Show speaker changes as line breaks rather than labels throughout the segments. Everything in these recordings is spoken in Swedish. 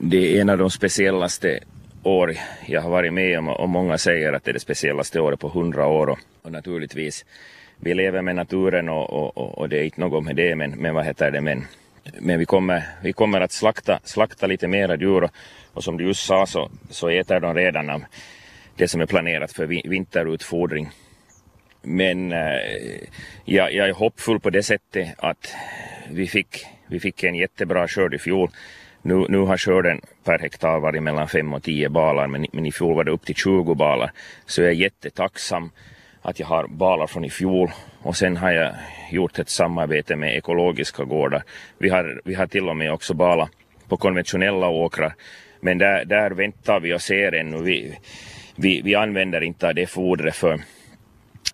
det är en av de speciellaste år jag har varit med om och många säger att det är det speciellaste året på hundra år och, och naturligtvis vi lever med naturen och, och, och, det är inte något med det men, men vad heter det men, men vi, kommer, vi kommer att slakta, slakta lite mera djur och, och som du just sa så, så äter de redan av det som är planerat för vinterutfodring. Men äh, jag, jag är hoppfull på det sättet att vi fick, vi fick en jättebra skörd i fjol. Nu, nu har skörden per hektar varit mellan 5 och 10 balar men, men i fjol var det upp till 20 balar. Så jag är jättetacksam att jag har balar från i fjol och sen har jag gjort ett samarbete med ekologiska gårdar. Vi har, vi har till och med också balar på konventionella åkrar men där, där väntar vi och ser ännu. Vi, vi, vi använder inte det fodret för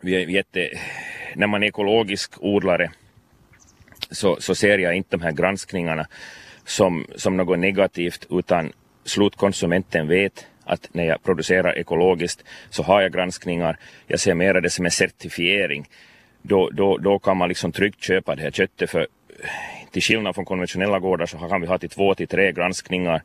vi är jätte, när man är ekologisk odlare så, så ser jag inte de här granskningarna som, som något negativt utan slutkonsumenten vet att när jag producerar ekologiskt så har jag granskningar. Jag ser mera det som en certifiering. Då, då, då kan man liksom tryggt köpa det här köttet för eh, till skillnad från konventionella gårdar så kan vi ha till två till tre granskningar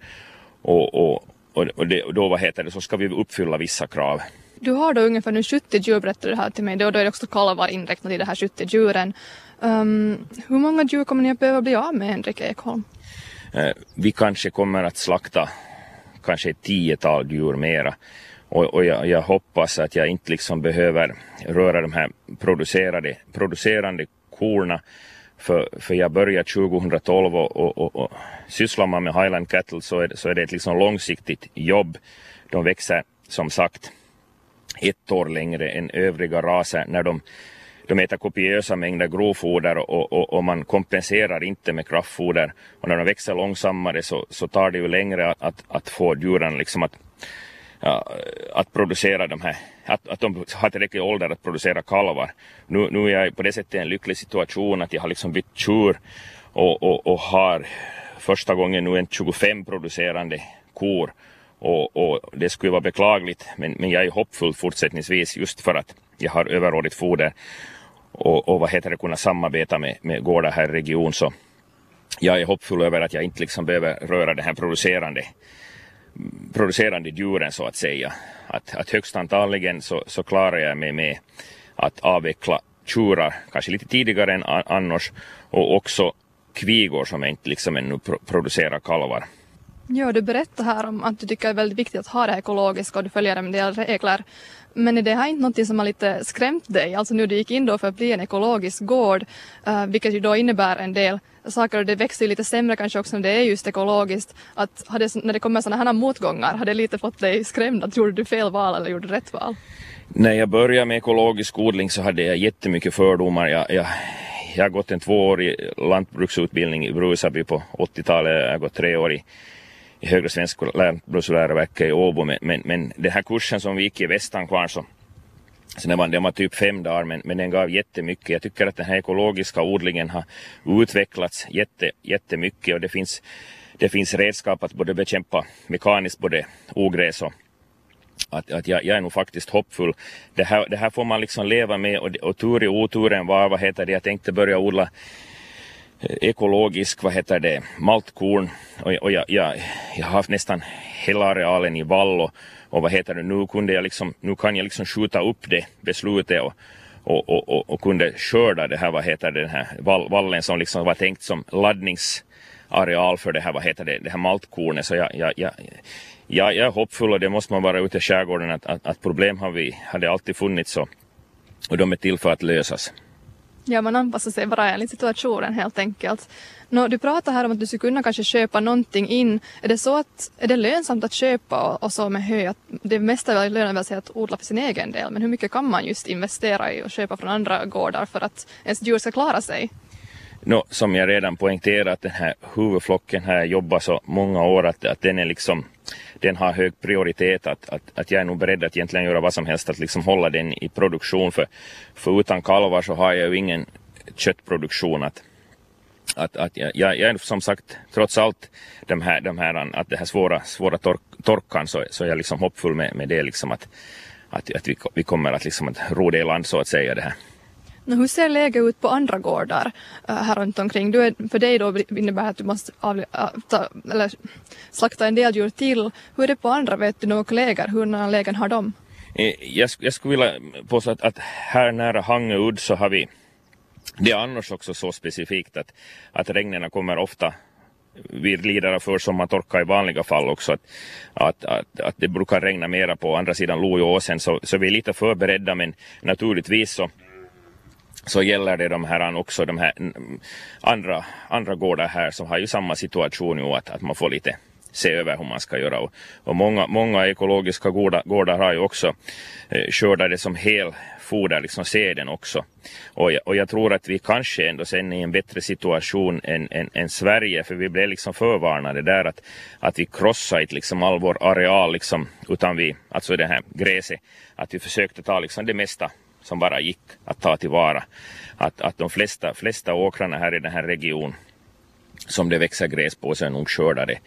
och, och, och, och, det, och då vad heter det, så ska vi uppfylla vissa krav.
Du har då ungefär nu 70 djur berättade du här till mig, då, då är det också kalvar inräknat i de här 70 djuren. Um, hur många djur kommer ni att behöva bli av med Henrik Ekholm?
Eh, vi kanske kommer att slakta kanske ett tiotal djur mera. Och, och jag, jag, hoppas att jag inte liksom behöver röra de här producerade, producerande korna för, för jag började 2012 och, och, och, och sysslar man med Highland Cattle så är, så är det ett liksom långsiktigt jobb. De växer som sagt ett år längre än övriga raser när de, de äter kopiösa mängder grovfoder och, och, och, man kompenserar inte med kraftfoder. Och när de växer långsammare så, så tar det ju längre att, att, att få djuren liksom att, ja, att producera de här, att, att de har tillräcklig ålder att producera kalvar. Nu, nu är jag på det sättet i en lycklig situation att jag har liksom bytt tjur och, och, och har första gången nu en 25 producerande kor och, och, det skulle vara beklagligt men, men jag är hoppfull fortsättningsvis just för att jag har överrådigt foder och, och vad heter det, kunna samarbeta med, med gårdar här i regionen så jag är hoppfull över att jag inte liksom behöver röra den här producerande producerande djuren så att säga. Att, att högst antagligen så, så klarar jag mig med att avveckla tjurar, kanske lite tidigare än annars, och också kvigor som inte liksom ännu producerar kalvar.
Ja, du berättar här om att du tycker det är väldigt viktigt att ha det ekologiska och du följer en del regler. Men är det här inte någonting som har lite skrämt dig? Alltså nu du gick in då för att bli en ekologisk gård, uh, vilket ju då innebär en del saker och det växer ju lite sämre kanske också när det är just ekologiskt. Att det, när det kommer sådana här motgångar, har det lite fått dig skrämd? Att gjorde du fel val eller gjorde du rätt val?
När jag började med ekologisk odling så hade jag jättemycket fördomar. Jag, jag, jag har gått en tvåårig lantbruksutbildning i Brusaby på 80-talet. Jag har gått tre år i i högre svensk lantbruksläroverket i Åbo men, men, men den här kursen som vi gick i Västankvarn så så den var, den var typ fem dagar men, men den gav jättemycket. Jag tycker att den här ekologiska odlingen har utvecklats jätte, jättemycket och det finns, det finns redskap att både bekämpa mekaniskt både ogräs och att, att jag, jag är nog faktiskt hoppfull. Det här, det här får man liksom leva med och, och tur i oturen var, vad heter det, jag tänkte börja odla ekologisk, vad heter det, maltkorn och, och jag, jag, jag har haft nästan hela arealen i vall och, och vad heter det, nu kunde jag liksom, nu kan jag liksom skjuta upp det beslutet och, och, och, och, och kunde skörda det här, vad heter det, den här vall, vallen som liksom var tänkt som laddningsareal för det här, vad heter det, det här maltkornet. Så jag, jag, jag, jag, jag är hoppfull och det måste man vara ute i skärgården att, att, att problem har vi, hade alltid funnits och, och de är till för att lösas.
Ja, man anpassar sig bara enligt situationen helt enkelt. Nå, du pratar här om att du skulle kunna kanske köpa någonting in. Är det så att är det lönsamt att köpa och, och så med hö? Att det mesta lönar väl sig att odla för sin egen del, men hur mycket kan man just investera i och köpa från andra gårdar för att ens djur ska klara sig?
No, som jag redan poängterat, den här huvudflocken har jag jobbat så många år att, att den är liksom den har hög prioritet att, att, att jag är nog beredd att egentligen göra vad som helst att liksom hålla den i produktion för, för utan kalvar så har jag ju ingen köttproduktion att, att, att jag, jag är som sagt trots allt de här, de här, att det här svåra, svåra tork, torkan så, så är jag liksom hoppfull med, med det liksom att, att, att vi, vi kommer att, liksom att ro det i land så att säga det här.
Hur ser läget ut på andra gårdar eh, här runt omkring? Du är, för dig då innebär det att du måste av, eh, ta, eller, slakta en del djur till. Hur är det på andra? Vet du några kollegor? Hur lägen har de?
Eh, jag, jag skulle vilja påstå att, att här nära Hangeud så har vi det är annars också så specifikt att, att regnen kommer ofta vi lider av försommartorka i vanliga fall också. Att, att, att, att det brukar regna mera på andra sidan Lojoåsen så, så vi är lite förberedda men naturligtvis så så gäller det de här också de här andra, andra gårdar här som har ju samma situation ju att, att man får lite se över hur man ska göra. Och, och många, många ekologiska gårdar, gårdar har ju också eh, det som helfoder, liksom seden också. Och jag, och jag tror att vi kanske ändå sen är i en bättre situation än, än, än Sverige, för vi blev liksom förvarnade där att, att vi krossade inte liksom all vår areal, liksom, utan vi, alltså det här gräset, att vi försökte ta liksom det mesta som bara gick att ta tillvara. Att, att de flesta, flesta åkrarna här i den här regionen som det växer gräs på så är nog skördade.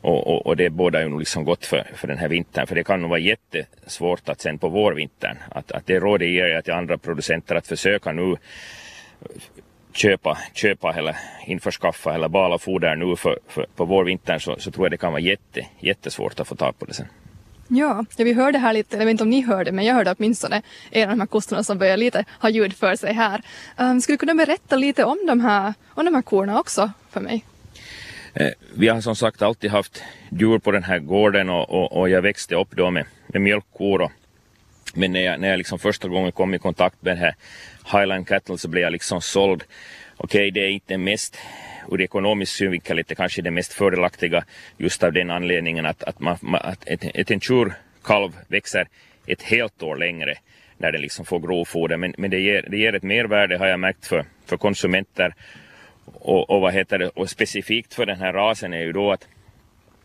Och, och, och det båda ju nog liksom gott för, för den här vintern. För det kan nog vara jättesvårt att sen på vårvintern, att, att det råder ger jag till andra producenter att försöka nu köpa, köpa eller införskaffa eller bala foder nu för, för, på vårvintern så, så tror jag det kan vara jätte, jättesvårt att få tag på det sen.
Ja, ja, vi hörde här lite, jag vet inte om ni hörde, men jag hörde åtminstone en av de här kossorna som börjar lite ha ljud för sig här. Um, skulle du kunna berätta lite om de här, om de här korna också för mig?
Eh, vi har som sagt alltid haft djur på den här gården och, och, och jag växte upp då med, med mjölkkor. Och, men när jag, när jag liksom första gången kom i kontakt med den här Highland Cattle så blev jag liksom såld. Okej, okay, det är inte mest ur ekonomisk synvinkel inte kanske det mest fördelaktiga just av den anledningen att, att, man, att ett, ett en tjurkalv växer ett helt år längre när den liksom får grovfoder. Men, men det, ger, det ger ett mervärde har jag märkt för, för konsumenter. Och, och, vad heter det, och specifikt för den här rasen är ju då att,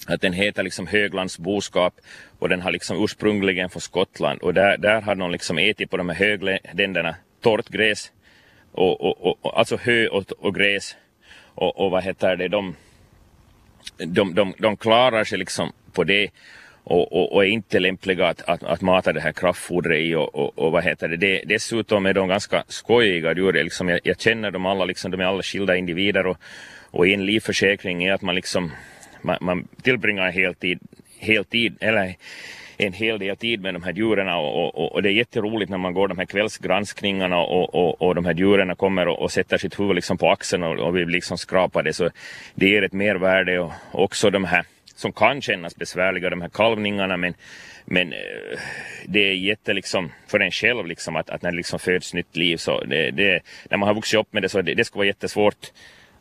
att den heter liksom höglandsboskap och den har liksom ursprungligen från Skottland. Och där, där har de liksom ätit på de här högländerna torrt gräs och, och, och, alltså hö och, och gräs och, och vad heter det, de, de, de, de klarar sig liksom på det och, och, och, är inte lämpliga att, att, att mata det här kraftfodret i och, och, och, vad heter det. det. Dessutom är de ganska skojiga djur. Liksom, jag, jag känner dem alla, liksom, de är alla skilda individer och, och en livförsäkring är att man liksom man, man tillbringar heltid, heltid eller en hel del tid med de här djuren och, och, och, det är jätteroligt när man går de här kvällsgranskningarna och, och, och de här djuren kommer och, och sätter sitt huvud liksom på axeln och, och vi liksom skrapar det. Så det ger ett mervärde och också de här som kan kännas besvärliga, de här kalvningarna, men, men eh, det är jätte liksom för en själv liksom att, att när det liksom föds nytt liv så det, det, när man har vuxit upp med det så det, det skulle vara jättesvårt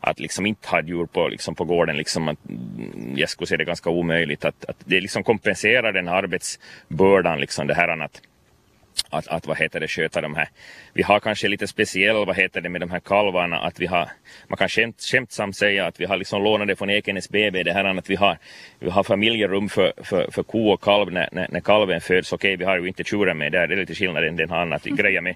att liksom inte ha djur på, liksom på gården. Liksom att, mm, jag skulle säga det ganska omöjligt. Att, att det liksom kompenserar den arbetsbördan, liksom det här att, att, att vad heter det, sköta de här. Vi har kanske lite speciell, vad heter det, med de här kalvarna, att vi har, man kan skämt, skämtsamt säga att vi har liksom lånat det från Ekenäs BB, det här att vi har, vi har familjerum för, för, för ko och kalv när, när, när kalven föds. Okej, vi har ju inte tjuren med där, det är lite skillnad, den har annat grejer med.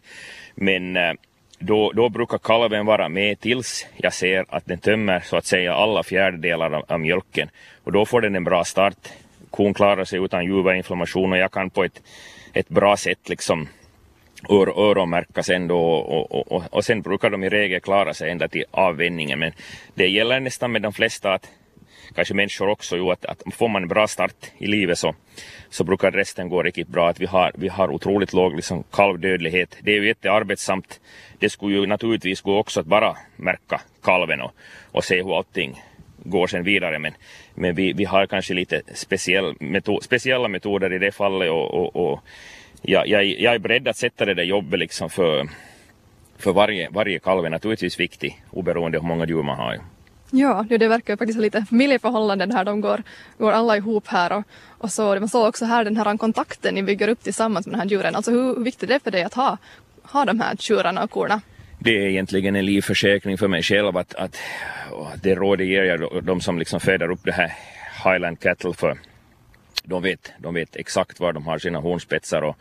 Men äh, då, då brukar kalven vara med tills jag ser att den tömmer så att säga alla fjärdedelar av, av mjölken. Och då får den en bra start. Kon klarar sig utan juverinflammation och jag kan på ett, ett bra sätt liksom ör, öronmärka sen då och, och, och, och sen brukar de i regel klara sig ända till avvänjningen. Men det gäller nästan med de flesta att kanske människor också, jo, att, att får man en bra start i livet så, så brukar resten gå riktigt bra. Att vi, har, vi har otroligt låg liksom, kalvdödlighet. Det är ju jättearbetsamt. Det skulle ju naturligtvis gå också att bara märka kalven och, och se hur allting går sen vidare. Men, men vi, vi har kanske lite speciell metod, speciella metoder i det fallet och, och, och jag, jag, jag är beredd att sätta det där jobbet liksom för, för varje, varje kalv är naturligtvis viktig oberoende hur många djur man har.
Ja, det verkar faktiskt lite familjeförhållanden här. De går, går alla ihop här och, och så. Man såg också här den här kontakten ni bygger upp tillsammans med de här djuren. Alltså hur viktigt är det för dig att ha, ha de här tjurarna och korna?
Det är egentligen en livförsäkring för mig själv att, att det rådet ger jag de som liksom föder upp det här Highland Cattle för de vet, de vet exakt var de har sina hornspetsar och,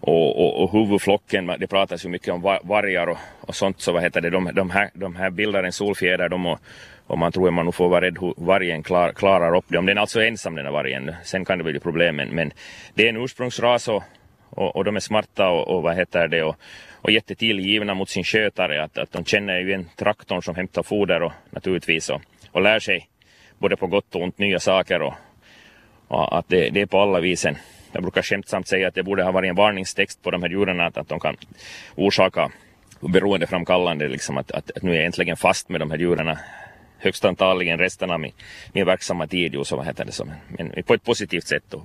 och, och, och huvudflocken, det pratas ju mycket om vargar och, och sånt, så vad heter det, de, de, här, de här bildar en solfjäder de och, och man tror att man nog får vara rädd hur vargen klar, klarar upp det. Om den är alltså ensam den här vargen, sen kan det bli problem, men, men det är en ursprungsras och, och, och de är smarta och, och vad heter det och, och jättetillgivna mot sin skötare. Att, att de känner ju en traktorn som hämtar foder och naturligtvis och, och lär sig både på gott och ont nya saker och, och att det, det är på alla visen. Jag brukar skämtsamt säga att det borde ha varit en varningstext på de här djuren att, att de kan orsaka beroendeframkallande, liksom att, att, att nu är jag äntligen fast med de här djuren högst antagligen resten av min, min verksamma tid. Så, vad heter det, så, men på ett positivt sätt då.